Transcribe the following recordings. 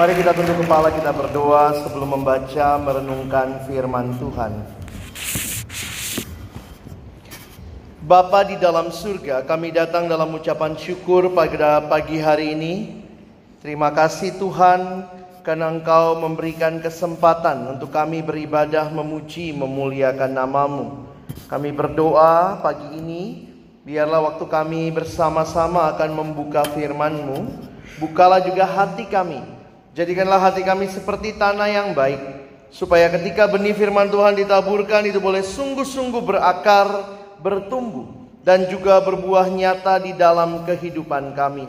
Mari kita tunduk kepala kita berdoa sebelum membaca merenungkan firman Tuhan. Bapa di dalam surga, kami datang dalam ucapan syukur pada pagi hari ini. Terima kasih Tuhan karena Engkau memberikan kesempatan untuk kami beribadah memuji memuliakan namamu. Kami berdoa pagi ini, biarlah waktu kami bersama-sama akan membuka firman-Mu, bukalah juga hati kami. Jadikanlah hati kami seperti tanah yang baik, supaya ketika benih firman Tuhan ditaburkan itu boleh sungguh-sungguh berakar, bertumbuh, dan juga berbuah nyata di dalam kehidupan kami.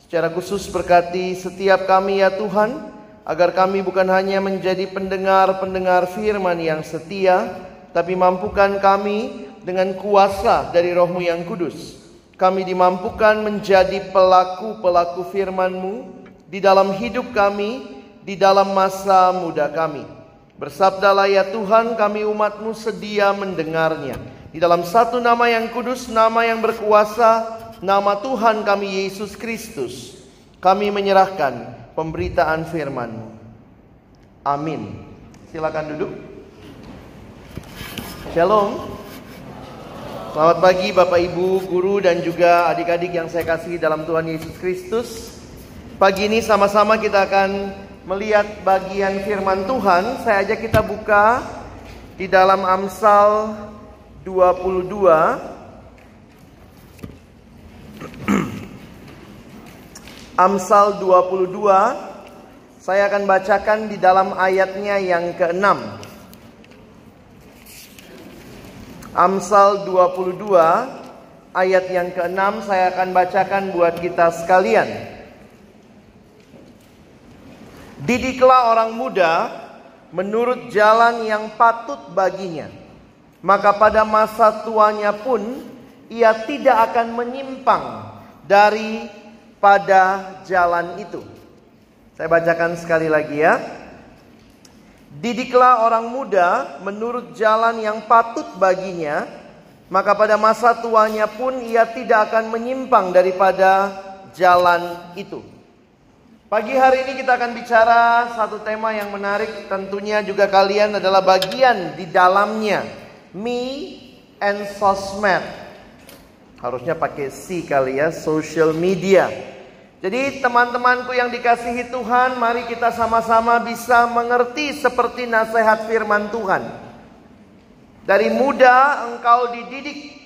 Secara khusus berkati setiap kami ya Tuhan, agar kami bukan hanya menjadi pendengar-pendengar firman yang setia, tapi mampukan kami dengan kuasa dari rohmu yang kudus. Kami dimampukan menjadi pelaku-pelaku firman-Mu di dalam hidup kami, di dalam masa muda kami. Bersabdalah ya Tuhan kami umatmu sedia mendengarnya. Di dalam satu nama yang kudus, nama yang berkuasa, nama Tuhan kami Yesus Kristus. Kami menyerahkan pemberitaan firman-Mu. Amin. Silakan duduk. Shalom. Selamat pagi Bapak Ibu, guru dan juga adik-adik yang saya kasih dalam Tuhan Yesus Kristus. Pagi ini sama-sama kita akan melihat bagian firman Tuhan. Saya ajak kita buka di dalam Amsal 22 Amsal 22 saya akan bacakan di dalam ayatnya yang ke-6. Amsal 22 ayat yang ke-6 saya akan bacakan buat kita sekalian. Didiklah orang muda menurut jalan yang patut baginya. Maka pada masa tuanya pun ia tidak akan menyimpang dari pada jalan itu. Saya bacakan sekali lagi ya. Didiklah orang muda menurut jalan yang patut baginya, maka pada masa tuanya pun ia tidak akan menyimpang daripada jalan itu. Pagi hari ini kita akan bicara satu tema yang menarik, tentunya juga kalian adalah bagian di dalamnya. Me and sosmed. Harusnya pakai C kali ya, social media. Jadi teman-temanku yang dikasihi Tuhan, mari kita sama-sama bisa mengerti seperti nasihat firman Tuhan. Dari muda engkau dididik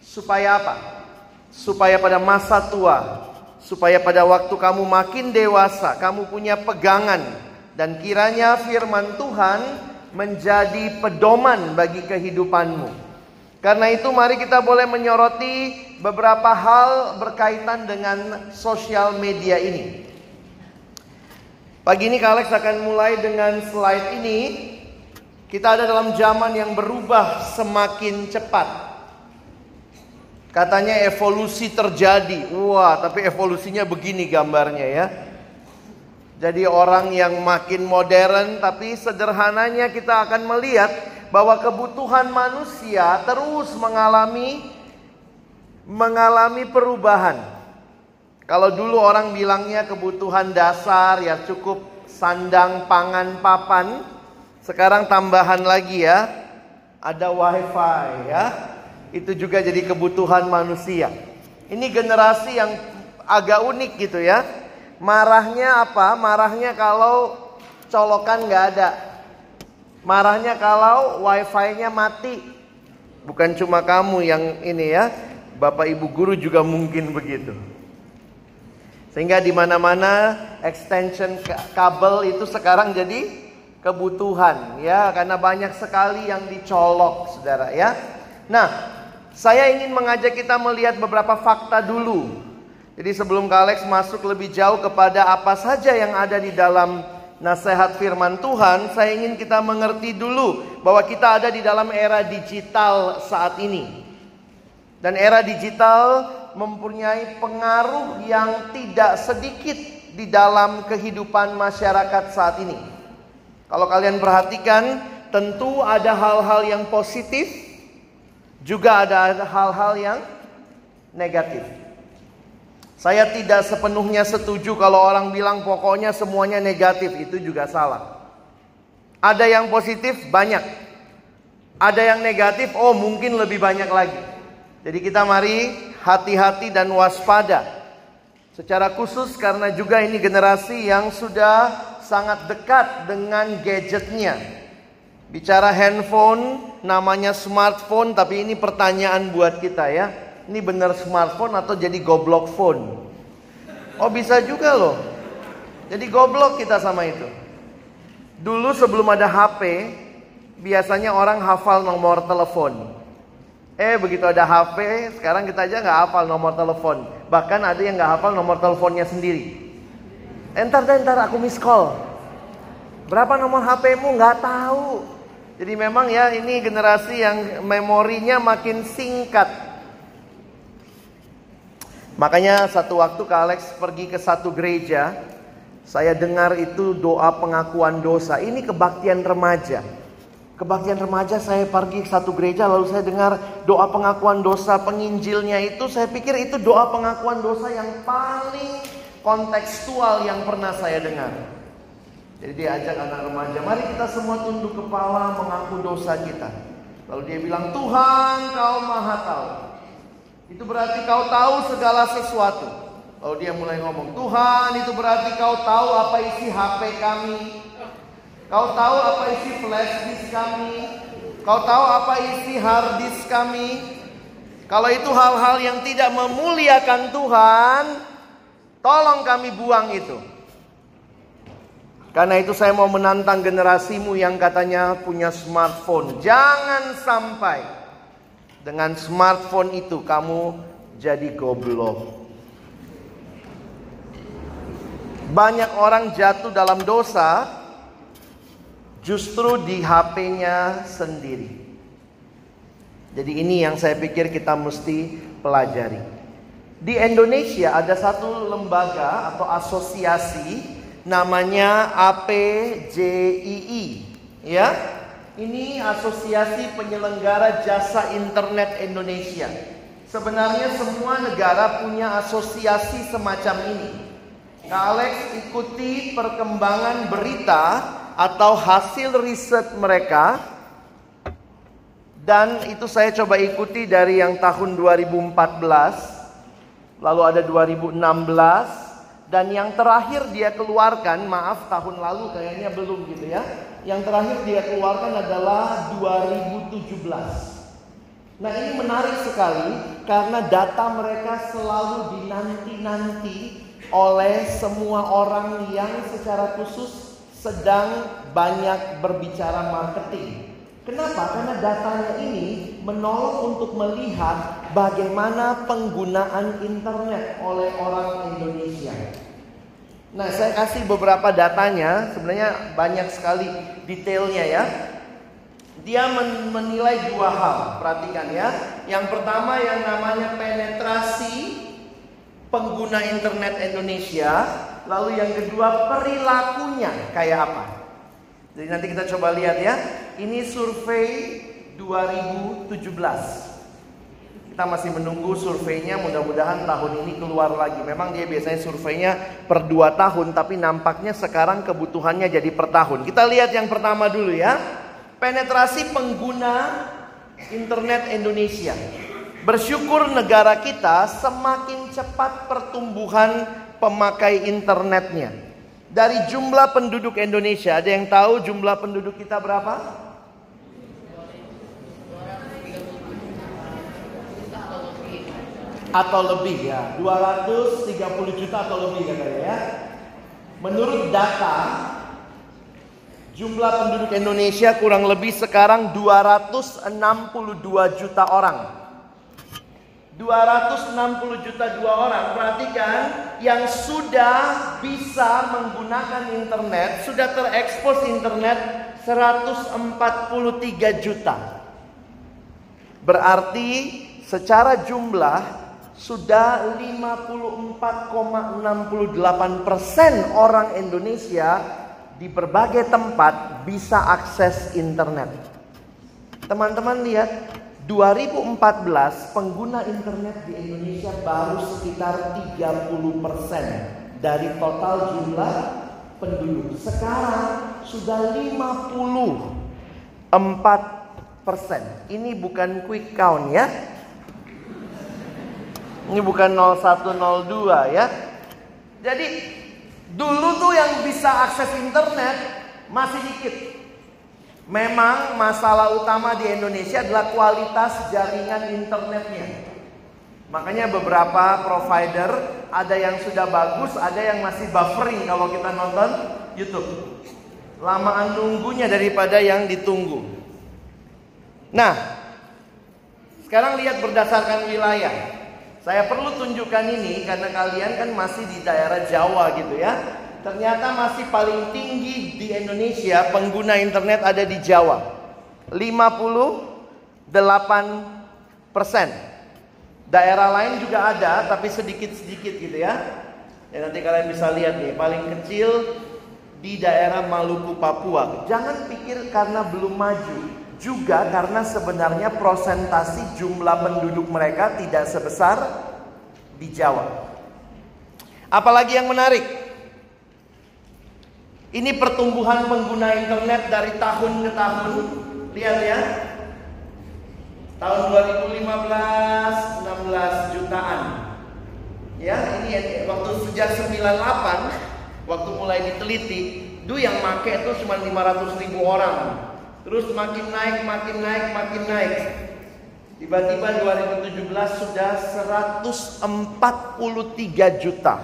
supaya apa? Supaya pada masa tua, supaya pada waktu kamu makin dewasa, kamu punya pegangan dan kiranya firman Tuhan menjadi pedoman bagi kehidupanmu. Karena itu mari kita boleh menyoroti beberapa hal berkaitan dengan sosial media ini. Pagi ini Kak Alex akan mulai dengan slide ini. Kita ada dalam zaman yang berubah semakin cepat. Katanya evolusi terjadi. Wah, tapi evolusinya begini gambarnya ya. Jadi orang yang makin modern tapi sederhananya kita akan melihat bahwa kebutuhan manusia terus mengalami mengalami perubahan. Kalau dulu orang bilangnya kebutuhan dasar ya cukup sandang, pangan, papan. Sekarang tambahan lagi ya, ada wifi ya. Itu juga jadi kebutuhan manusia. Ini generasi yang agak unik gitu ya. Marahnya apa? Marahnya kalau colokan nggak ada. Marahnya kalau wifi-nya mati. Bukan cuma kamu yang ini ya. Bapak Ibu guru juga mungkin begitu. Sehingga di mana-mana extension kabel itu sekarang jadi kebutuhan ya karena banyak sekali yang dicolok Saudara ya. Nah, saya ingin mengajak kita melihat beberapa fakta dulu. Jadi sebelum Kak Alex masuk lebih jauh kepada apa saja yang ada di dalam nasihat firman Tuhan, saya ingin kita mengerti dulu bahwa kita ada di dalam era digital saat ini. Dan era digital mempunyai pengaruh yang tidak sedikit di dalam kehidupan masyarakat saat ini. Kalau kalian perhatikan, tentu ada hal-hal yang positif, juga ada hal-hal yang negatif. Saya tidak sepenuhnya setuju kalau orang bilang pokoknya semuanya negatif, itu juga salah. Ada yang positif banyak. Ada yang negatif, oh mungkin lebih banyak lagi. Jadi kita mari hati-hati dan waspada. Secara khusus karena juga ini generasi yang sudah sangat dekat dengan gadgetnya. Bicara handphone, namanya smartphone, tapi ini pertanyaan buat kita ya ini benar smartphone atau jadi goblok phone? Oh bisa juga loh. Jadi goblok kita sama itu. Dulu sebelum ada HP, biasanya orang hafal nomor telepon. Eh begitu ada HP, sekarang kita aja nggak hafal nomor telepon. Bahkan ada yang nggak hafal nomor teleponnya sendiri. Entar deh, entar aku miss call. Berapa nomor HPmu nggak tahu. Jadi memang ya ini generasi yang memorinya makin singkat. Makanya satu waktu Kak Alex pergi ke satu gereja, saya dengar itu doa pengakuan dosa. Ini kebaktian remaja. Kebaktian remaja saya pergi ke satu gereja lalu saya dengar doa pengakuan dosa penginjilnya itu saya pikir itu doa pengakuan dosa yang paling kontekstual yang pernah saya dengar. Jadi dia ajak anak remaja, mari kita semua tunduk kepala mengaku dosa kita. Lalu dia bilang, Tuhan kau maha tahu. Itu berarti kau tahu segala sesuatu. Lalu dia mulai ngomong, Tuhan itu berarti kau tahu apa isi HP kami. Kau tahu apa isi flash disk kami. Kau tahu apa isi hard disk kami. Kalau itu hal-hal yang tidak memuliakan Tuhan, tolong kami buang itu. Karena itu saya mau menantang generasimu yang katanya punya smartphone. Jangan sampai dengan smartphone itu kamu jadi goblok. Banyak orang jatuh dalam dosa justru di HP-nya sendiri. Jadi ini yang saya pikir kita mesti pelajari. Di Indonesia ada satu lembaga atau asosiasi namanya APJII, ya. Ini Asosiasi Penyelenggara Jasa Internet Indonesia. Sebenarnya semua negara punya asosiasi semacam ini. Kak Alex ikuti perkembangan berita atau hasil riset mereka dan itu saya coba ikuti dari yang tahun 2014 lalu ada 2016 dan yang terakhir dia keluarkan, maaf tahun lalu kayaknya belum gitu ya. Yang terakhir dia keluarkan adalah 2017. Nah ini menarik sekali karena data mereka selalu dinanti-nanti oleh semua orang yang secara khusus sedang banyak berbicara marketing. Kenapa? Karena datanya ini menolong untuk melihat bagaimana penggunaan internet oleh orang Indonesia. Nah, saya kasih beberapa datanya, sebenarnya banyak sekali detailnya ya. Dia menilai dua hal, perhatikan ya. Yang pertama yang namanya penetrasi pengguna internet Indonesia, lalu yang kedua perilakunya kayak apa. Jadi nanti kita coba lihat ya. Ini survei 2017. Kita masih menunggu surveinya mudah-mudahan tahun ini keluar lagi. Memang dia biasanya surveinya per 2 tahun tapi nampaknya sekarang kebutuhannya jadi per tahun. Kita lihat yang pertama dulu ya. Penetrasi pengguna internet Indonesia. Bersyukur negara kita semakin cepat pertumbuhan pemakai internetnya. Dari jumlah penduduk Indonesia, ada yang tahu jumlah penduduk kita berapa? Atau lebih ya, 230 juta atau lebih katanya ya. Menurut data Jumlah penduduk Indonesia kurang lebih sekarang 262 juta orang. 260 juta dua orang perhatikan yang sudah bisa menggunakan internet sudah terekspos internet 143 juta berarti secara jumlah sudah 54,68 persen orang Indonesia di berbagai tempat bisa akses internet teman-teman lihat 2014 pengguna internet di Indonesia baru sekitar 30% dari total jumlah penduduk. Sekarang sudah 54%. Ini bukan quick count ya. Ini bukan 0102 ya. Jadi dulu tuh yang bisa akses internet masih dikit. Memang masalah utama di Indonesia adalah kualitas jaringan internetnya. Makanya beberapa provider ada yang sudah bagus, ada yang masih buffering kalau kita nonton YouTube. Lamaan nunggunya daripada yang ditunggu. Nah, sekarang lihat berdasarkan wilayah. Saya perlu tunjukkan ini karena kalian kan masih di daerah Jawa gitu ya. Ternyata masih paling tinggi di Indonesia pengguna internet ada di Jawa. 58 persen. Daerah lain juga ada tapi sedikit-sedikit gitu ya. Ya nanti kalian bisa lihat nih, paling kecil di daerah Maluku Papua. Jangan pikir karena belum maju, juga karena sebenarnya prosentasi jumlah penduduk mereka tidak sebesar di Jawa. Apalagi yang menarik, ini pertumbuhan pengguna internet dari tahun ke tahun. Lihat ya. Tahun 2015 16 jutaan. Ya, ini waktu sejak 98 waktu mulai diteliti, itu yang make itu cuma 500 ribu orang. Terus makin naik, makin naik, makin naik. Tiba-tiba 2017 sudah 143 juta.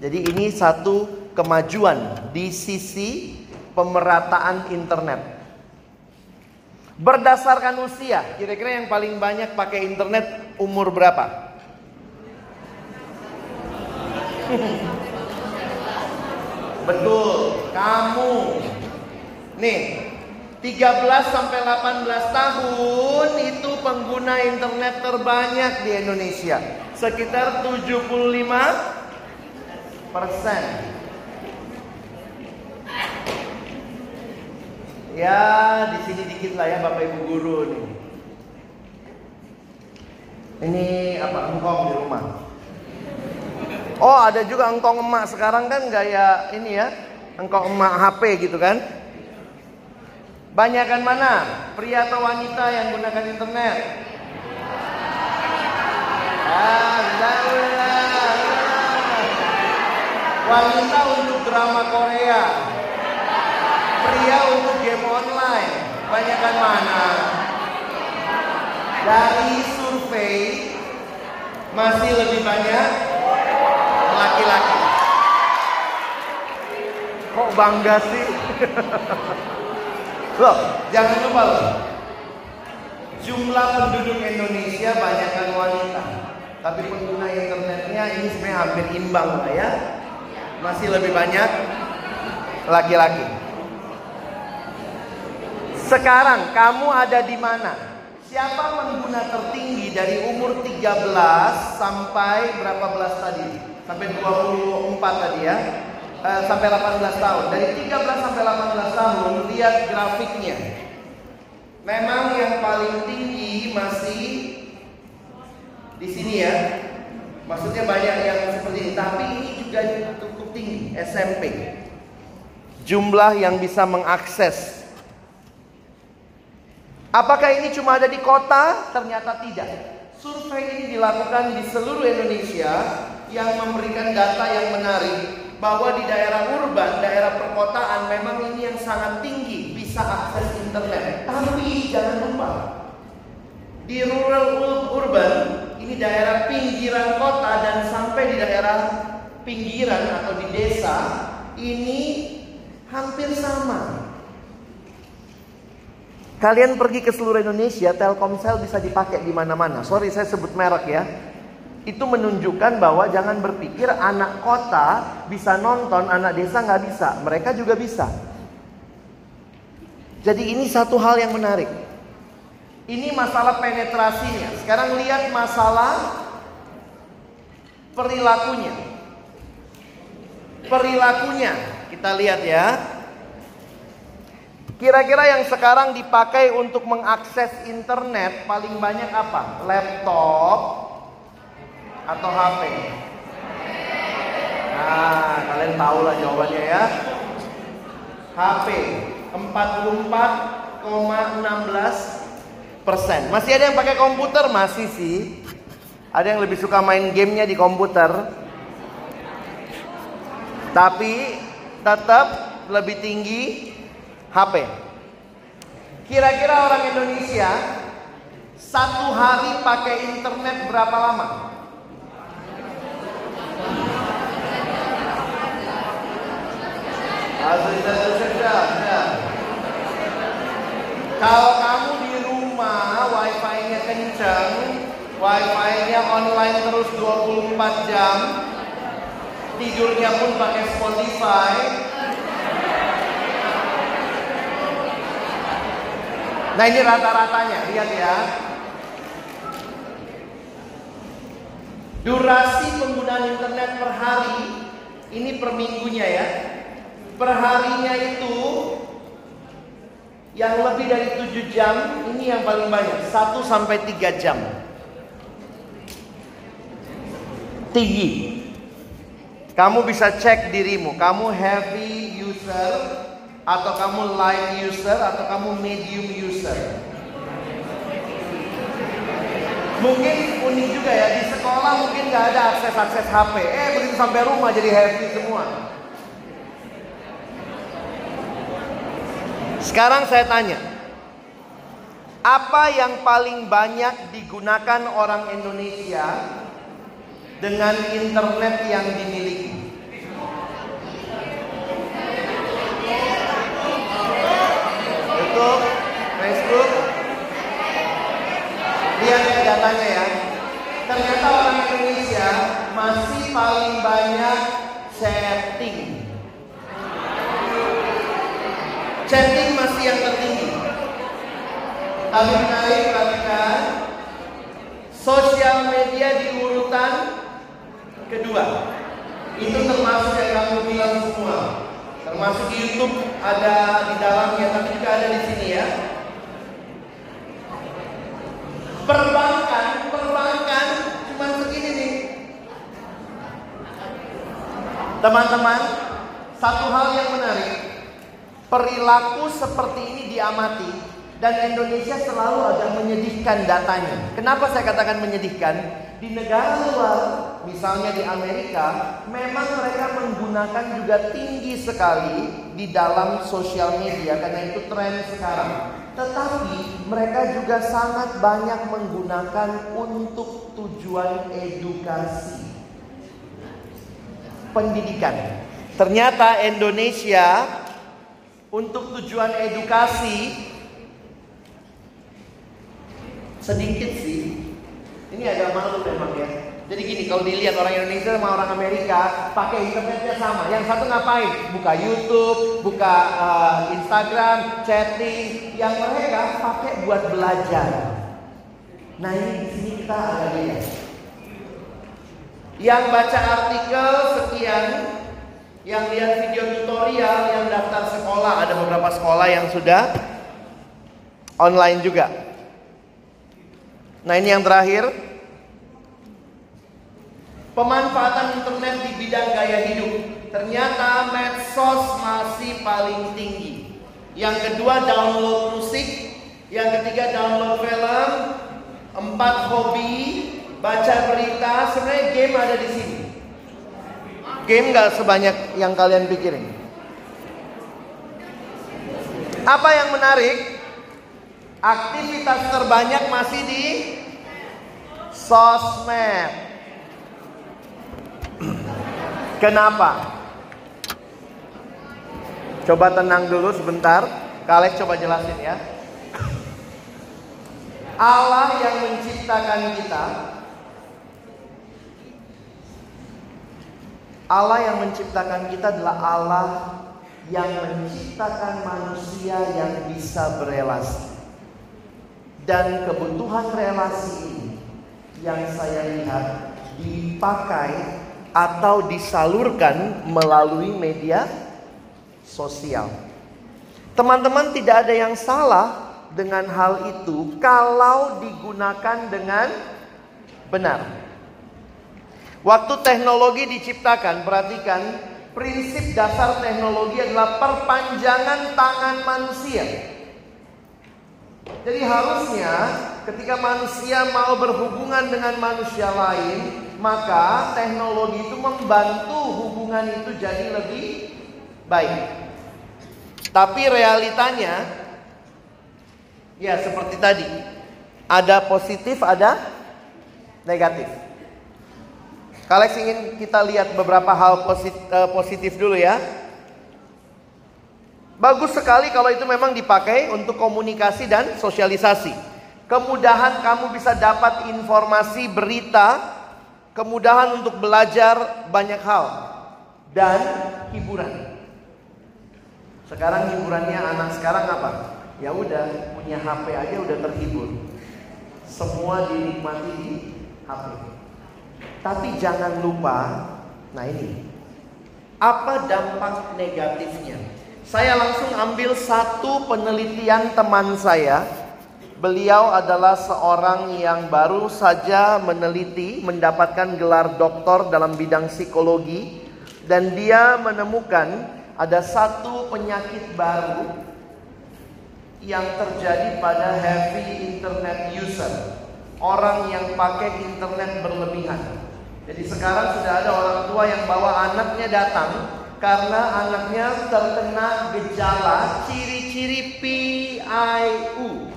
Jadi ini satu kemajuan di sisi pemerataan internet. Berdasarkan usia, kira-kira yang paling banyak pakai internet umur berapa? Betul, kamu Nih, 13 sampai 18 tahun itu pengguna internet terbanyak di Indonesia. Sekitar 75 persen. Ya, di sini dikit lah ya Bapak Ibu guru nih. Ini apa engkong di rumah? Oh, ada juga engkong emak sekarang kan gaya ini ya, engkong emak HP gitu kan? Banyakan mana? Pria atau wanita yang gunakan internet? Wanita untuk drama Korea. Pria untuk game online. Banyakan mana? Dari survei masih lebih banyak laki-laki. Kok bangga sih? Loh, jangan lupa loh. Jumlah penduduk Indonesia banyakkan wanita. Tapi pengguna internetnya ini sebenarnya hampir imbang lah ya. Masih lebih banyak laki-laki. Sekarang kamu ada di mana? Siapa pengguna tertinggi dari umur 13 sampai berapa belas tadi? Sampai 24 tadi ya. Eh, sampai 18 tahun. Dari 13 sampai 18 tahun lihat grafiknya. Memang yang paling tinggi masih di sini ya. Maksudnya banyak yang seperti ini, tapi ini juga cukup tinggi SMP. Jumlah yang bisa mengakses. Apakah ini cuma ada di kota? Ternyata tidak. Survei ini dilakukan di seluruh Indonesia yang memberikan data yang menarik bahwa di daerah urban, daerah perkotaan memang ini yang sangat tinggi bisa akses internet. Tapi jangan lupa di rural urban ini daerah pinggiran kota dan sampai di daerah pinggiran atau di desa ini hampir sama. Kalian pergi ke seluruh Indonesia, Telkomsel bisa dipakai di mana-mana. Sorry saya sebut merek ya itu menunjukkan bahwa jangan berpikir anak kota bisa nonton, anak desa nggak bisa. Mereka juga bisa. Jadi ini satu hal yang menarik. Ini masalah penetrasinya. Sekarang lihat masalah perilakunya. Perilakunya kita lihat ya. Kira-kira yang sekarang dipakai untuk mengakses internet paling banyak apa? Laptop atau HP? Nah, kalian tahu lah jawabannya ya. HP 44,16 persen. Masih ada yang pakai komputer? Masih sih. Ada yang lebih suka main gamenya di komputer. Tapi tetap lebih tinggi HP. Kira-kira orang Indonesia satu hari pakai internet berapa lama? Kalau kamu di rumah wifi-nya kencang, wifi-nya online terus 24 jam, tidurnya pun pakai Spotify. Nah ini rata-ratanya, lihat ya. Durasi penggunaan internet per hari, ini per minggunya ya. Perharinya itu yang lebih dari 7 jam, ini yang paling banyak, 1 sampai 3 jam. Tinggi. Kamu bisa cek dirimu, kamu heavy user atau kamu light user atau kamu medium user. Mungkin unik juga ya di sekolah mungkin nggak ada akses akses HP. Eh begitu sampai rumah jadi heavy semua. Sekarang saya tanya, apa yang paling banyak digunakan orang Indonesia dengan internet yang dimiliki? YouTube, Facebook. Lihat ya datanya ya. Ternyata orang Indonesia masih paling banyak chatting. Chatting masih yang tertinggi. Tapi menarik perhatikan sosial media di urutan kedua. Itu termasuk yang kamu bilang semua. Termasuk YouTube ada di dalamnya, tapi juga ada di sini ya. Perbankan, perbankan cuma segini nih. Teman-teman, satu hal yang menarik, perilaku seperti ini diamati dan Indonesia selalu agak menyedihkan datanya. Kenapa saya katakan menyedihkan? Di negara luar, misalnya di Amerika, memang mereka menggunakan juga tinggi sekali di dalam sosial media karena itu tren sekarang. Tetapi mereka juga sangat banyak menggunakan untuk tujuan edukasi. Pendidikan. Ternyata Indonesia untuk tujuan edukasi sedikit sih ini agak malu memang ya. Jadi gini, kalau dilihat orang Indonesia sama orang Amerika pakai internetnya sama. Yang satu ngapain? Buka YouTube, buka uh, Instagram, chatting. Yang mereka pakai buat belajar. Nah ini di sini kita agak beda. Yang baca artikel sekian, yang lihat video tutorial, yang daftar sekolah, ada beberapa sekolah yang sudah online juga. Nah ini yang terakhir. Pemanfaatan internet di bidang gaya hidup. Ternyata medsos masih paling tinggi. Yang kedua download musik. Yang ketiga download film. Empat hobi. Baca berita. Sebenarnya game ada di sini. Game gak sebanyak yang kalian pikirin Apa yang menarik Aktivitas terbanyak masih di sosmed. Kenapa? Coba tenang dulu sebentar. Kalian coba jelasin ya. Allah yang menciptakan kita Allah yang menciptakan kita adalah Allah yang menciptakan manusia yang bisa berelasi. Dan kebutuhan relasi ini yang saya lihat dipakai atau disalurkan melalui media sosial. Teman-teman tidak ada yang salah dengan hal itu kalau digunakan dengan benar. Waktu teknologi diciptakan, perhatikan prinsip dasar teknologi adalah perpanjangan tangan manusia. Jadi harusnya ketika manusia mau berhubungan dengan manusia lain, maka teknologi itu membantu hubungan itu jadi lebih baik. Tapi realitanya ya seperti tadi, ada positif, ada negatif. Kalex ingin kita lihat beberapa hal positif, eh, positif dulu ya. Bagus sekali kalau itu memang dipakai untuk komunikasi dan sosialisasi. Kemudahan kamu bisa dapat informasi, berita, kemudahan untuk belajar banyak hal dan hiburan. Sekarang hiburannya anak sekarang apa? Ya udah punya HP aja udah terhibur. Semua dinikmati di HP. Tapi jangan lupa, nah ini, apa dampak negatifnya? Saya langsung ambil satu penelitian teman saya. Beliau adalah seorang yang baru saja meneliti, mendapatkan gelar doktor dalam bidang psikologi, dan dia menemukan ada satu penyakit baru yang terjadi pada heavy internet user, orang yang pakai internet berlebihan. Jadi sekarang sudah ada orang tua yang bawa anaknya datang karena anaknya terkena gejala ciri-ciri PIU.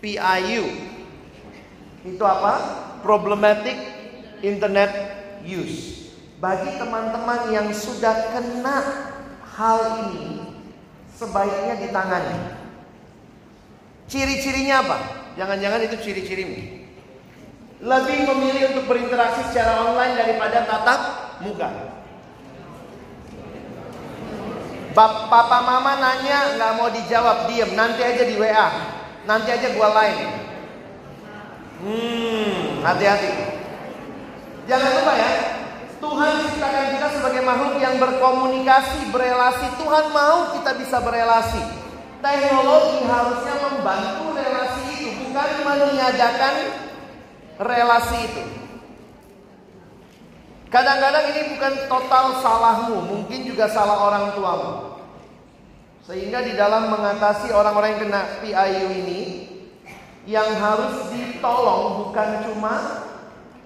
PIU. Itu apa? Problematic Internet Use. Bagi teman-teman yang sudah kena hal ini, sebaiknya ditangani. Ciri-cirinya apa? Jangan-jangan itu ciri-cirimu lebih memilih untuk berinteraksi secara online daripada tatap muka. Bap papa mama nanya nggak mau dijawab diem nanti aja di WA nanti aja gua lain. Hmm hati-hati. Jangan lupa ya Tuhan ciptakan kita sebagai makhluk yang berkomunikasi, berelasi. Tuhan mau kita bisa berelasi. Teknologi harusnya membantu relasi itu, bukan meniadakan relasi itu. Kadang-kadang ini bukan total salahmu, mungkin juga salah orang tuamu. Sehingga di dalam mengatasi orang-orang yang kena PIU ini, yang harus ditolong bukan cuma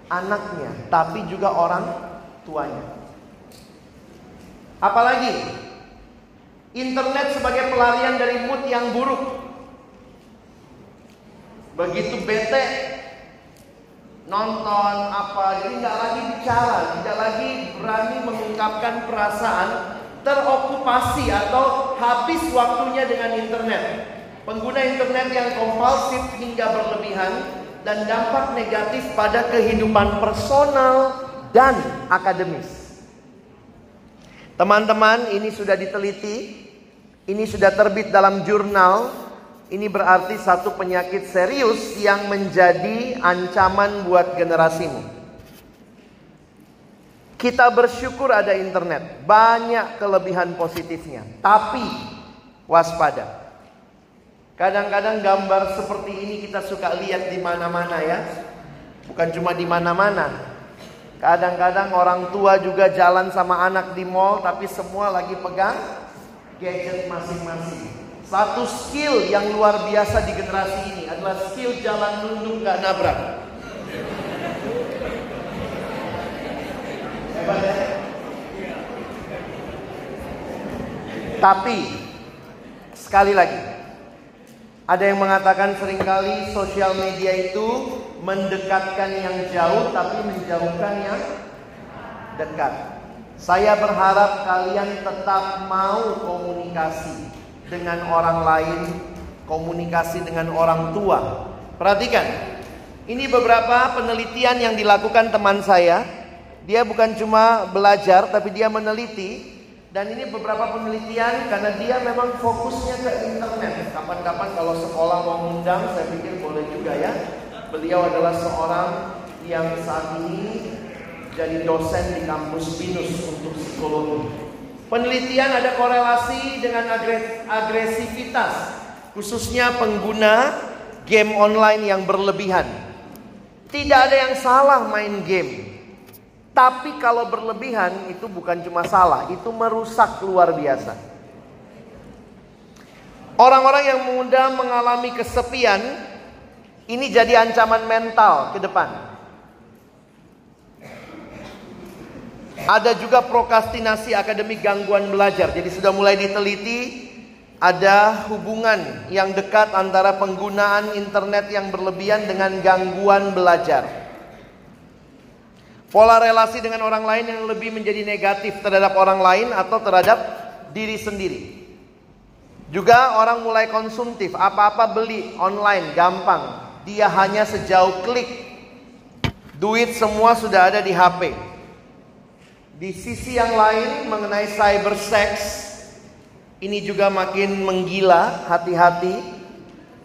anaknya, tapi juga orang tuanya. Apalagi internet sebagai pelarian dari mood yang buruk. Begitu bete, nonton apa. Jadi nggak lagi bicara tidak lagi berani mengungkapkan perasaan terokupasi atau habis waktunya dengan internet. Pengguna internet yang kompulsif hingga berlebihan dan dampak negatif pada kehidupan personal dan akademis. Teman-teman ini sudah diteliti ini sudah terbit dalam jurnal ini berarti satu penyakit serius yang menjadi ancaman buat generasimu. Kita bersyukur ada internet, banyak kelebihan positifnya, tapi waspada. Kadang-kadang gambar seperti ini kita suka lihat di mana-mana ya. Bukan cuma di mana-mana. Kadang-kadang orang tua juga jalan sama anak di mall tapi semua lagi pegang gadget masing-masing. Satu skill yang luar biasa di generasi ini adalah skill jalan nunduk gak nabrak. Ya? Tapi sekali lagi ada yang mengatakan sering kali sosial media itu mendekatkan yang jauh tapi menjauhkan yang dekat. Saya berharap kalian tetap mau komunikasi dengan orang lain, komunikasi dengan orang tua. Perhatikan, ini beberapa penelitian yang dilakukan teman saya. Dia bukan cuma belajar, tapi dia meneliti. Dan ini beberapa penelitian karena dia memang fokusnya ke internet. Kapan-kapan kalau sekolah mau undang, saya pikir boleh juga ya. Beliau adalah seorang yang saat ini jadi dosen di kampus Binus untuk psikologi. Penelitian ada korelasi dengan agresivitas, khususnya pengguna game online yang berlebihan. Tidak ada yang salah main game. Tapi kalau berlebihan itu bukan cuma salah, itu merusak luar biasa. Orang-orang yang mudah mengalami kesepian ini jadi ancaman mental ke depan. Ada juga prokrastinasi akademik gangguan belajar. Jadi sudah mulai diteliti ada hubungan yang dekat antara penggunaan internet yang berlebihan dengan gangguan belajar. Pola relasi dengan orang lain yang lebih menjadi negatif terhadap orang lain atau terhadap diri sendiri. Juga orang mulai konsumtif, apa-apa beli online gampang. Dia hanya sejauh klik. Duit semua sudah ada di HP. Di sisi yang lain mengenai cyber sex ini juga makin menggila, hati-hati.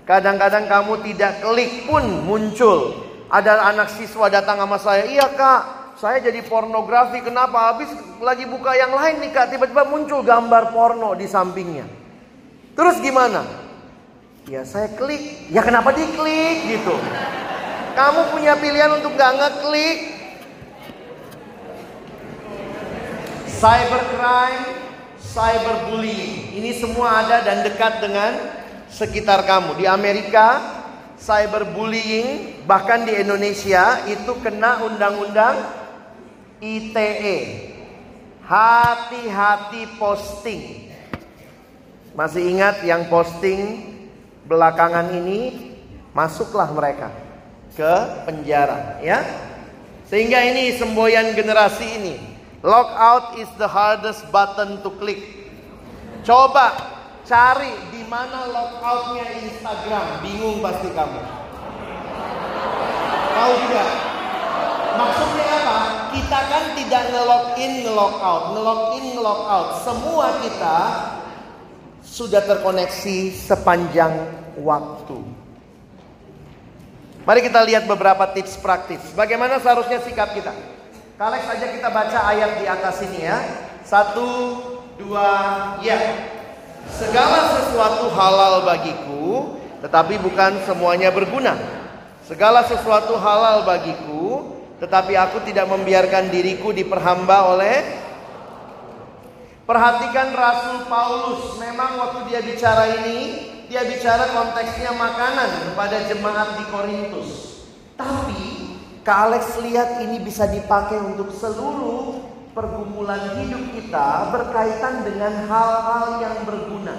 Kadang-kadang kamu tidak klik pun muncul. Ada anak siswa datang sama saya, iya kak, saya jadi pornografi. Kenapa? Habis lagi buka yang lain nih kak, tiba-tiba muncul gambar porno di sampingnya. Terus gimana? Ya saya klik, ya kenapa diklik gitu? Kamu punya pilihan untuk gak ngeklik, cybercrime, cyberbullying. Ini semua ada dan dekat dengan sekitar kamu. Di Amerika, cyberbullying bahkan di Indonesia itu kena undang-undang ITE. Hati-hati posting. Masih ingat yang posting belakangan ini masuklah mereka ke penjara ya. Sehingga ini semboyan generasi ini Logout is the hardest button to click. Coba cari di mana logoutnya Instagram. Bingung pasti kamu. Tahu juga? Maksudnya apa? Kita kan tidak nge-login, nge-logout, nge-login, nge-logout. Semua kita sudah terkoneksi sepanjang waktu. Mari kita lihat beberapa tips praktis. Bagaimana seharusnya sikap kita? Kalek saja kita baca ayat di atas ini ya. Satu, dua, ya. Segala sesuatu halal bagiku, tetapi bukan semuanya berguna. Segala sesuatu halal bagiku, tetapi aku tidak membiarkan diriku diperhamba oleh Perhatikan Rasul Paulus, memang waktu dia bicara ini, dia bicara konteksnya makanan kepada jemaat di Korintus. Tapi Kak Alex lihat ini bisa dipakai untuk seluruh pergumulan hidup kita berkaitan dengan hal-hal yang berguna.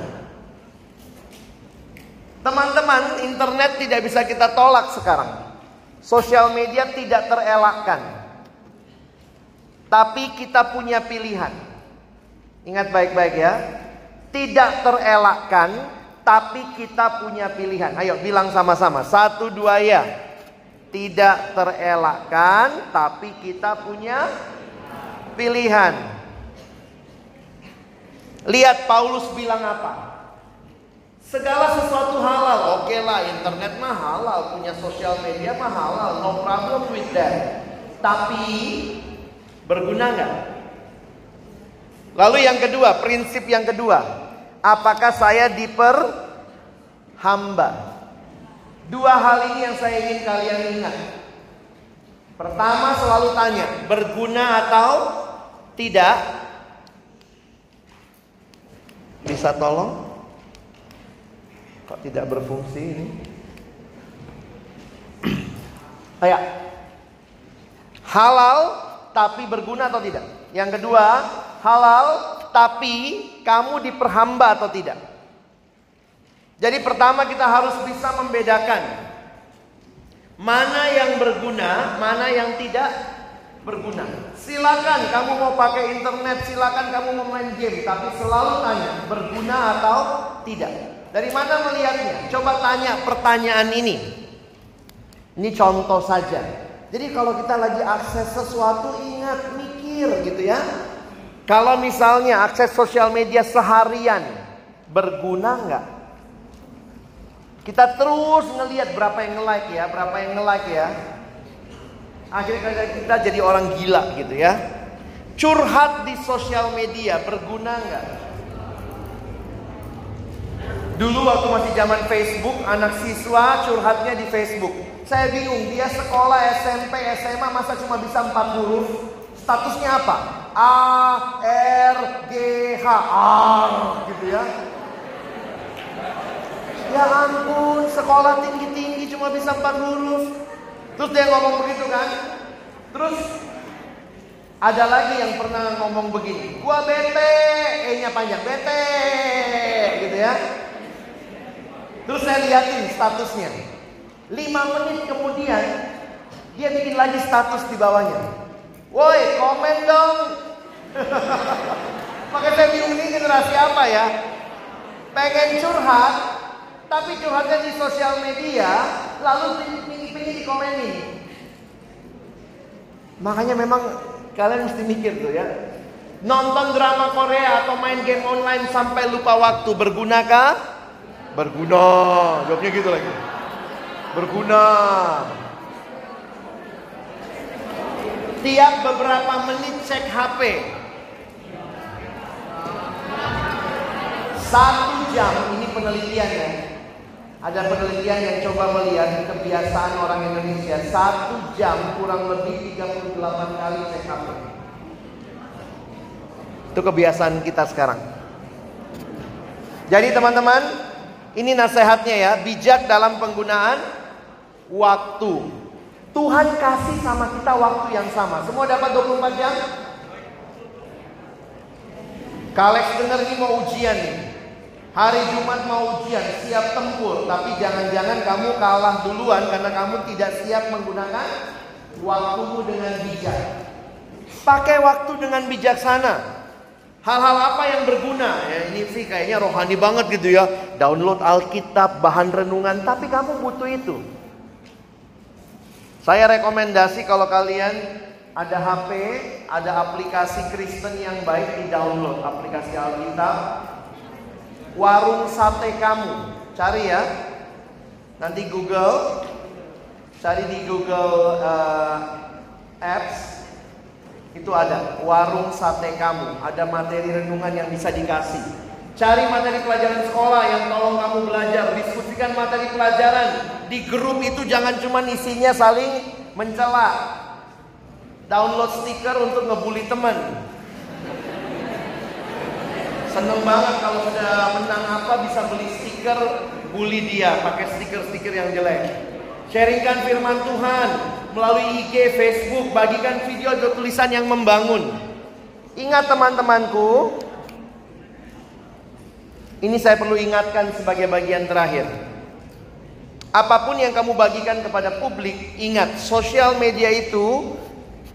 Teman-teman, internet tidak bisa kita tolak sekarang. Sosial media tidak terelakkan. Tapi kita punya pilihan. Ingat baik-baik ya. Tidak terelakkan, tapi kita punya pilihan. Ayo bilang sama-sama. Satu, dua ya tidak terelakkan, tapi kita punya pilihan. Lihat Paulus bilang apa? Segala sesuatu halal, oke lah internet mah halal, punya sosial media mah halal, no problem with that. Tapi berguna nggak? Lalu yang kedua, prinsip yang kedua, apakah saya diperhamba? Dua hal ini yang saya ingin kalian ingat. Pertama selalu tanya, berguna atau tidak? Bisa tolong? Kok tidak berfungsi ini? Ayo. Halal tapi berguna atau tidak? Yang kedua, halal tapi kamu diperhamba atau tidak? Jadi pertama kita harus bisa membedakan mana yang berguna, mana yang tidak berguna. Silakan kamu mau pakai internet, silakan kamu mau main game, tapi selalu tanya berguna atau tidak. Dari mana melihatnya? Coba tanya pertanyaan ini. Ini contoh saja. Jadi kalau kita lagi akses sesuatu ingat mikir gitu ya. Kalau misalnya akses sosial media seharian berguna nggak? Kita terus ngelihat berapa yang nge-like ya, berapa yang nge-like ya. Akhirnya kita jadi orang gila gitu ya. Curhat di sosial media berguna nggak? Dulu waktu masih zaman Facebook, anak siswa curhatnya di Facebook. Saya bingung, dia sekolah SMP, SMA masa cuma bisa empat huruf? Statusnya apa? A, R, G, H, R gitu ya. Ya ampun, sekolah tinggi-tinggi cuma bisa empat huruf. Terus dia ngomong begitu kan? Terus ada lagi yang pernah ngomong begini, gua bete, E-nya panjang, bete, gitu ya. Terus saya liatin statusnya. Lima menit kemudian dia bikin lagi status di bawahnya. Woi, komen dong. Makanya saya bingung ini generasi apa ya? Pengen curhat, tapi curhatnya di sosial media, lalu pengen dikomenin. Makanya memang kalian mesti mikir tuh ya. Nonton drama Korea atau main game online sampai lupa waktu bergunakah? Berguna. Jawabnya gitu lagi. Berguna. Tiap beberapa menit cek HP. Satu jam, ini penelitian ya. Ada penelitian yang coba melihat kebiasaan orang Indonesia. Satu jam kurang lebih 38 kali cek HP. Itu kebiasaan kita sekarang. Jadi teman-teman, ini nasihatnya ya, bijak dalam penggunaan waktu. Tuhan kasih sama kita waktu yang sama. Semua dapat 24 jam? Kalex dengar ini mau ujian nih. Hari Jumat mau ujian, siap tempur. Tapi jangan-jangan kamu kalah duluan karena kamu tidak siap menggunakan waktumu dengan bijak. Pakai waktu dengan bijaksana. Hal-hal apa yang berguna? Ya, ini sih kayaknya rohani banget gitu ya. Download Alkitab, bahan renungan, tapi kamu butuh itu. Saya rekomendasi kalau kalian ada HP, ada aplikasi Kristen yang baik di download aplikasi Alkitab. Warung sate kamu, cari ya. Nanti Google, cari di Google uh, Apps, itu ada warung sate kamu, ada materi renungan yang bisa dikasih. Cari materi pelajaran sekolah yang tolong kamu belajar, diskusikan materi pelajaran. Di grup itu jangan cuma isinya saling mencela. Download stiker untuk ngebully teman. Seneng banget kalau sudah menang apa bisa beli stiker bully dia pakai stiker-stiker yang jelek. Sharingkan firman Tuhan melalui IG, Facebook, bagikan video atau tulisan yang membangun. Ingat teman-temanku, ini saya perlu ingatkan sebagai bagian terakhir. Apa pun yang kamu bagikan kepada publik, ingat sosial media itu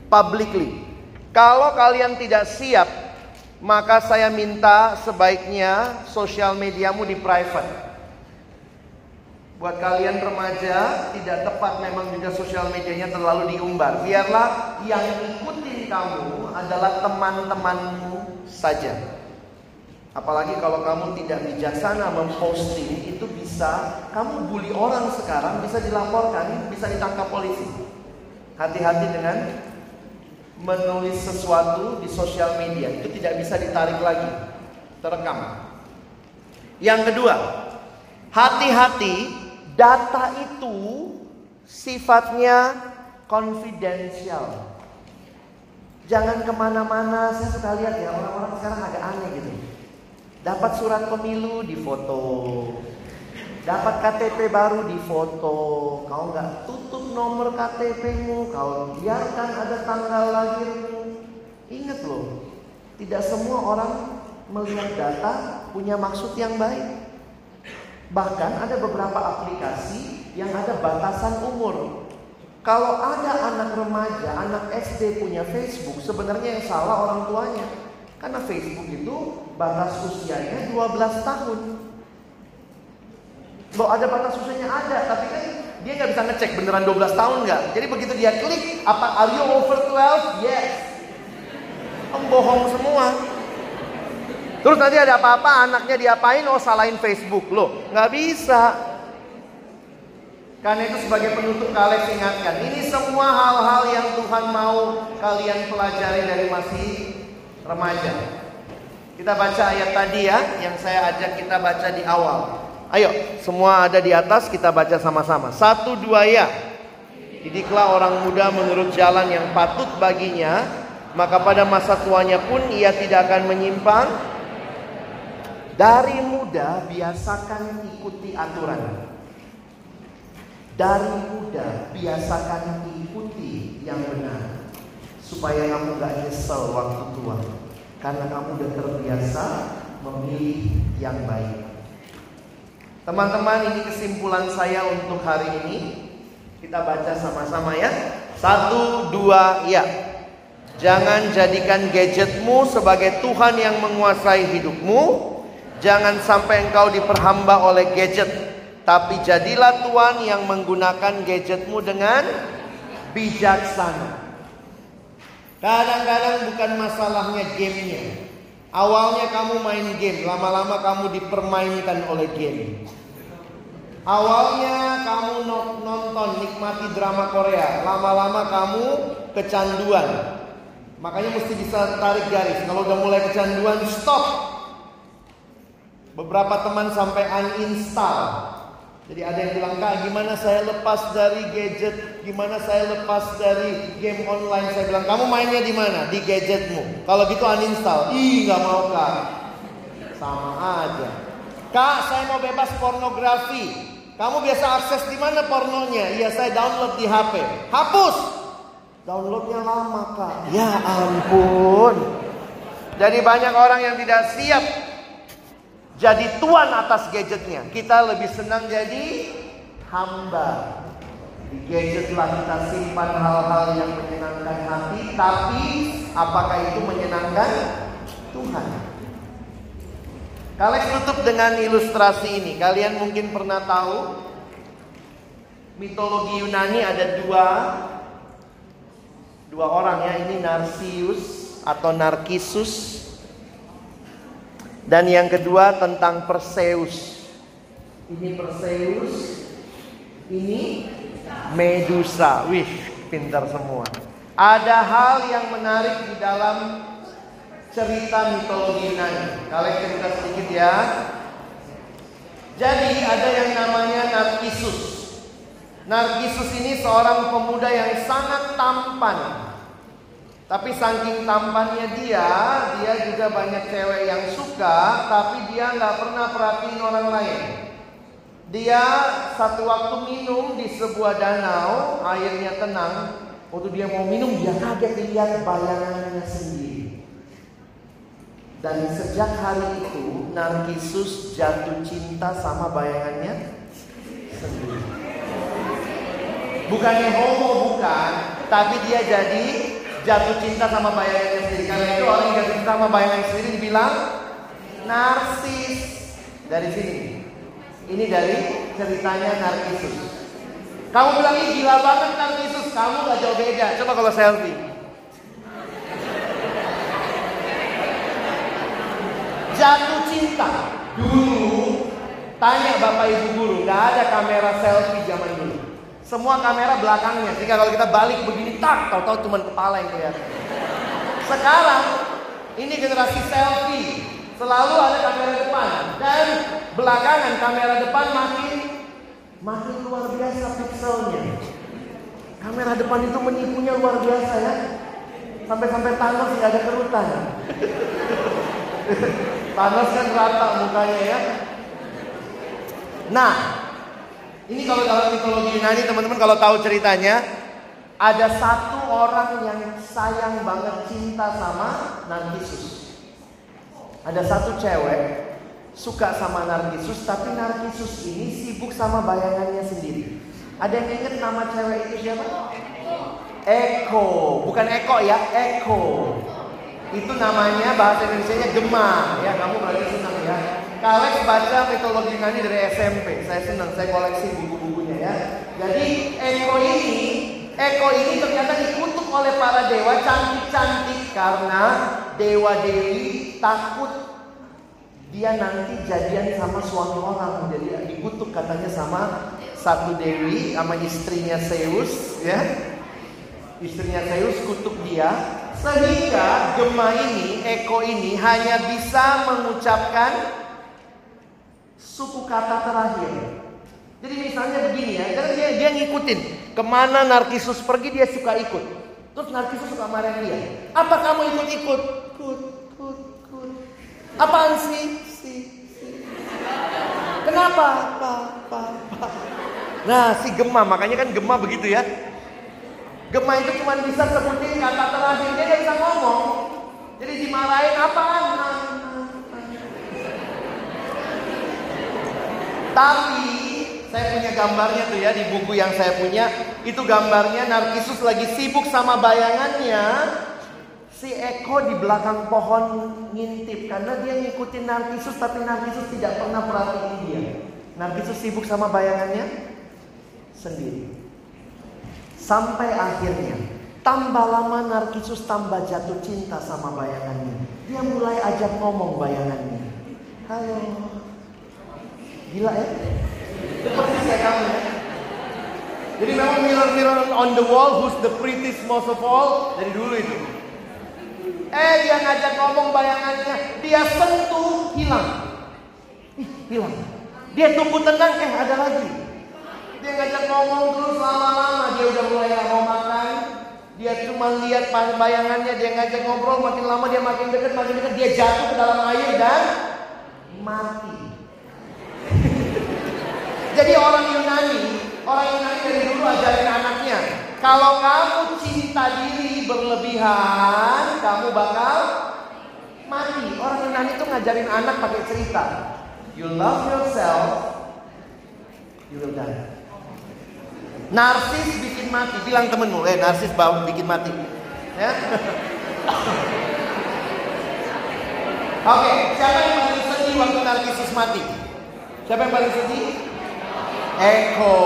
publicly. Kalau kalian tidak siap, maka saya minta sebaiknya sosial mediamu di private. Buat kalian remaja, tidak tepat memang juga sosial medianya terlalu diumbar. Biarlah yang ikutin kamu adalah teman-temanmu saja. Apalagi kalau kamu tidak bijaksana memposting itu bisa kamu bully orang sekarang bisa dilaporkan, bisa ditangkap polisi. Hati-hati dengan menulis sesuatu di sosial media itu tidak bisa ditarik lagi, terekam. Yang kedua, hati-hati Data itu sifatnya confidential. Jangan ke mana-mana, saya suka lihat ya orang-orang sekarang agak aneh gitu. Dapat surat pemilu di foto, dapat KTP baru di foto. Kau nggak tutup nomor KTPmu, kau biarkan ada tanggal lahirmu. Ingat loh, tidak semua orang melihat data punya maksud yang baik. Bahkan ada beberapa aplikasi yang ada batasan umur. Kalau ada anak remaja, anak SD punya Facebook, sebenarnya yang salah orang tuanya. Karena Facebook itu batas usianya 12 tahun. Loh ada batas usianya ada, tapi kan dia nggak bisa ngecek beneran 12 tahun nggak. Jadi begitu dia klik, apa are you over 12? Yes. Pembohong semua. Terus nanti ada apa-apa anaknya diapain? Oh salahin Facebook loh, nggak bisa. Karena itu sebagai penutup kalian ingatkan, ini semua hal-hal yang Tuhan mau kalian pelajari dari masih remaja. Kita baca ayat tadi ya, yang saya ajak kita baca di awal. Ayo, semua ada di atas, kita baca sama-sama. Satu dua ya. Didiklah orang muda menurut jalan yang patut baginya, maka pada masa tuanya pun ia tidak akan menyimpang. Dari muda biasakan ikuti aturan. Dari muda biasakan ikuti yang benar. Supaya kamu gak nyesel waktu tua. Karena kamu udah terbiasa memilih yang baik. Teman-teman ini kesimpulan saya untuk hari ini. Kita baca sama-sama ya. Satu, dua, ya. Jangan jadikan gadgetmu sebagai Tuhan yang menguasai hidupmu. Jangan sampai engkau diperhamba oleh gadget. Tapi jadilah Tuhan yang menggunakan gadgetmu dengan bijaksana. Kadang-kadang bukan masalahnya gamenya. Awalnya kamu main game, lama-lama kamu dipermainkan oleh game. Awalnya kamu nonton, nikmati drama Korea, lama-lama kamu kecanduan. Makanya mesti bisa tarik garis. Kalau udah mulai kecanduan, stop. Beberapa teman sampai uninstall. Jadi ada yang bilang, Kak gimana saya lepas dari gadget? Gimana saya lepas dari game online? Saya bilang, kamu mainnya di mana? Di gadgetmu. Kalau gitu uninstall. Ih nggak mau Kak. Sama aja. Kak saya mau bebas pornografi. Kamu biasa akses di mana pornonya? Iya saya download di HP. Hapus. Downloadnya lama kak. Ya ampun. Jadi banyak orang yang tidak siap jadi tuan atas gadgetnya. Kita lebih senang jadi hamba. Di gadgetlah kita simpan hal-hal yang menyenangkan hati, tapi apakah itu menyenangkan Tuhan? Kalian tutup dengan ilustrasi ini. Kalian mungkin pernah tahu mitologi Yunani ada dua dua orang ya. Ini Narsius atau Narkisus dan yang kedua tentang Perseus. Ini Perseus, ini Medusa. Wih, pintar semua. Ada hal yang menarik di dalam cerita mitologi Yunani. Kalian cerita sedikit ya. Jadi ada yang namanya Narkisus. Narkisus ini seorang pemuda yang sangat tampan. Tapi saking tampannya dia, dia juga banyak cewek yang suka, tapi dia nggak pernah perhatiin orang lain. Dia satu waktu minum di sebuah danau, airnya tenang. Waktu dia mau minum, dia kaget lihat bayangannya sendiri. Dan sejak hari itu, Narkisus jatuh cinta sama bayangannya sendiri. Bukannya homo, bukan. Tapi dia jadi jatuh cinta sama bayangannya sendiri. Karena itu orang yang jatuh cinta sama bayangannya sendiri dibilang narsis. Dari sini. Ini dari ceritanya narkisus. Kamu bilang ini gila banget narkisus. Kamu gak jauh beda. Coba kalau selfie. Jatuh cinta. Dulu tanya bapak ibu guru, nggak ada kamera selfie zaman dulu. Semua kamera belakangnya. Jika kalau kita balik begini, tak, tahu-tahu cuma kepala yang kelihatan. Sekarang ini generasi selfie. Selalu ada kamera depan dan belakangan kamera depan makin makin luar biasa pixelnya. Kamera depan itu menipunya luar biasa ya. Sampai-sampai Thanos nggak ada kerutan. Thanos kan rata mukanya ya. Nah, ini kalau dalam mitologi Yunani teman-teman kalau tahu ceritanya ada satu orang yang sayang banget cinta sama Narkisus. Ada satu cewek suka sama Narkisus tapi Narkisus ini sibuk sama bayangannya sendiri. Ada yang ingat nama cewek itu siapa? Eko, bukan Eko ya, Eko. Itu namanya bahasa Indonesia-nya Gema. Ya, kamu berarti senang ya. Kalian baca mitologi Yunani dari SMP. Saya senang, saya koleksi buku-bukunya ya. Jadi Eko ini, Eko ini ternyata dikutuk oleh para dewa cantik-cantik karena dewa dewi takut dia nanti jadian sama suami orang. Jadi dikutuk katanya sama satu dewi sama istrinya Zeus ya. istrinya Zeus kutuk dia sehingga Gema ini, Eko ini hanya bisa mengucapkan suku kata terakhir. Jadi misalnya begini ya, karena dia, dia ngikutin ke mana Narkisus pergi dia suka ikut. Terus Narkisus suka marah dia. Apa kamu ikut-ikut? Kut, kut, kut. Apaan sih? Si, si. Kenapa? Pa, pa, pa. Nah si Gema, makanya kan Gema begitu ya. Gema itu cuma bisa sebutin kata terakhir, dia tidak bisa ngomong. Jadi dimarahin apaan? Tapi saya punya gambarnya tuh ya di buku yang saya punya. Itu gambarnya Narkisus lagi sibuk sama bayangannya. Si Eko di belakang pohon ngintip karena dia ngikutin Narkisus tapi Narkisus tidak pernah perhatiin dia. Narkisus sibuk sama bayangannya sendiri. Sampai akhirnya tambah lama Narkisus tambah jatuh cinta sama bayangannya. Dia mulai ajak ngomong bayangannya. Halo, Gila ya? Seperti saya kamu ya. Jadi memang mirror-mirror on the wall who's the prettiest most of all dari dulu itu. Eh dia ngajak ngomong bayangannya, dia sentuh hilang. Ih, hilang. Dia tunggu tenang, eh ada lagi. Dia ngajak ngomong terus lama-lama dia udah mulai gak mau makan. Dia cuma lihat bayangannya, dia ngajak ngobrol makin lama dia makin dekat, makin dekat dia jatuh ke dalam air dan mati. Jadi orang Yunani, orang Yunani dari dulu ajarin anaknya, kalau kamu cinta diri berlebihan, kamu bakal mati. Orang Yunani itu ngajarin anak pakai cerita. You love yourself, you will die. Narsis bikin mati. Bilang temenmu, eh narsis bawa bikin mati. Ya. Oke, okay, siapa yang paling sedih waktu narkisis mati? Siapa yang paling sedih? Eko.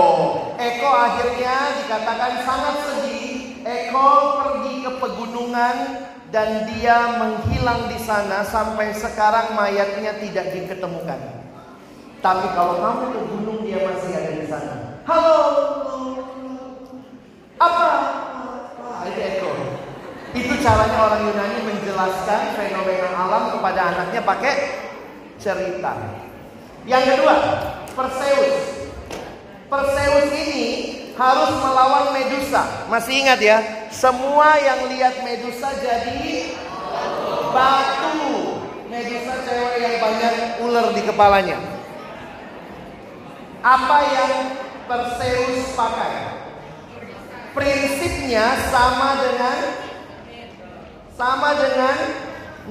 Eko akhirnya dikatakan sangat sedih. Eko pergi ke pegunungan dan dia menghilang di sana sampai sekarang mayatnya tidak diketemukan. Tapi kalau kamu ke gunung dia masih ada di sana. Halo. Apa? Itu Eko. Itu caranya orang Yunani menjelaskan fenomena alam kepada anaknya pakai cerita. Yang kedua, Perseus. Perseus ini harus melawan Medusa. Masih ingat ya? Semua yang lihat Medusa jadi batu. Medusa cewek yang banyak ular di kepalanya. Apa yang Perseus pakai? Prinsipnya sama dengan sama dengan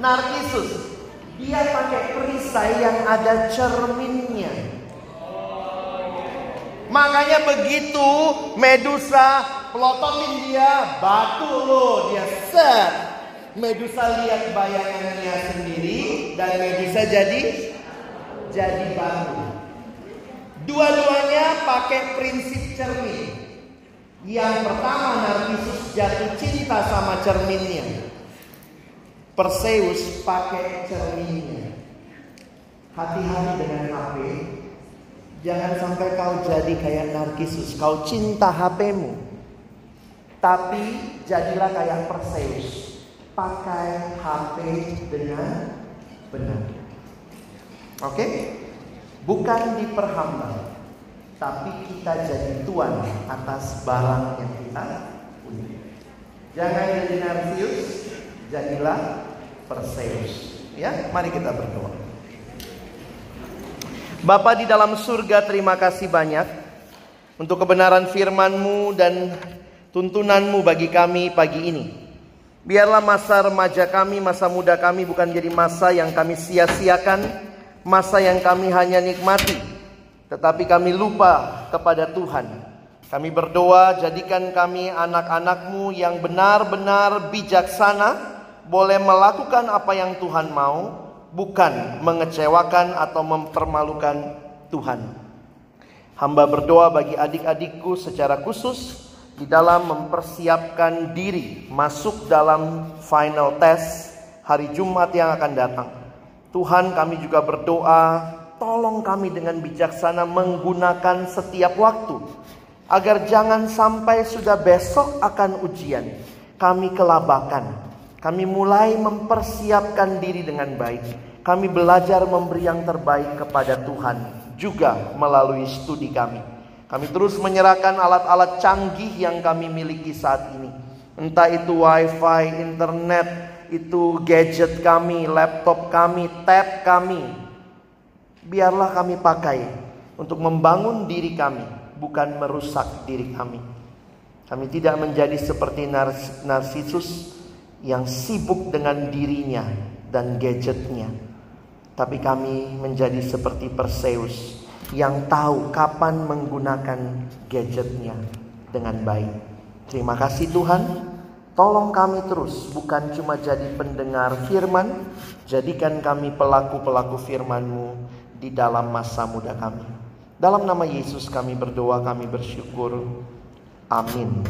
Narkisus. Dia pakai perisai yang ada cerminnya. Makanya begitu Medusa pelototin dia, batu lo, dia set. Medusa lihat bayangannya sendiri dan Medusa jadi jadi batu. Dua-duanya pakai prinsip cermin. Yang pertama Narcissus jatuh cinta sama cerminnya. Perseus pakai cerminnya. Hati-hati dengan HP Jangan sampai kau jadi kayak Narkisus. Kau cinta HPmu. Tapi jadilah kayak Perseus. Pakai HP dengan benar. Oke? Bukan diperhamba. Tapi kita jadi tuan atas barang yang kita punya. Jangan jadi Narsius, jadilah Perseus. Ya, mari kita berdoa. Bapa di dalam surga terima kasih banyak untuk kebenaran firman-Mu dan tuntunanmu bagi kami pagi ini. Biarlah masa remaja kami, masa muda kami bukan jadi masa yang kami sia-siakan, masa yang kami hanya nikmati, tetapi kami lupa kepada Tuhan. Kami berdoa jadikan kami anak-anakmu yang benar-benar bijaksana, boleh melakukan apa yang Tuhan mau, bukan mengecewakan atau mempermalukan Tuhan. Hamba berdoa bagi adik-adikku secara khusus di dalam mempersiapkan diri masuk dalam final test hari Jumat yang akan datang. Tuhan kami juga berdoa, tolong kami dengan bijaksana menggunakan setiap waktu. Agar jangan sampai sudah besok akan ujian, kami kelabakan. Kami mulai mempersiapkan diri dengan baik. Kami belajar memberi yang terbaik kepada Tuhan juga melalui studi kami. Kami terus menyerahkan alat-alat canggih yang kami miliki saat ini. Entah itu wifi, internet, itu gadget kami, laptop kami, tab kami. Biarlah kami pakai untuk membangun diri kami, bukan merusak diri kami. Kami tidak menjadi seperti Narsisus yang sibuk dengan dirinya dan gadgetnya. Tapi kami menjadi seperti Perseus yang tahu kapan menggunakan gadgetnya dengan baik. Terima kasih Tuhan. Tolong kami terus bukan cuma jadi pendengar firman, jadikan kami pelaku-pelaku firman-Mu di dalam masa muda kami. Dalam nama Yesus kami berdoa, kami bersyukur. Amin.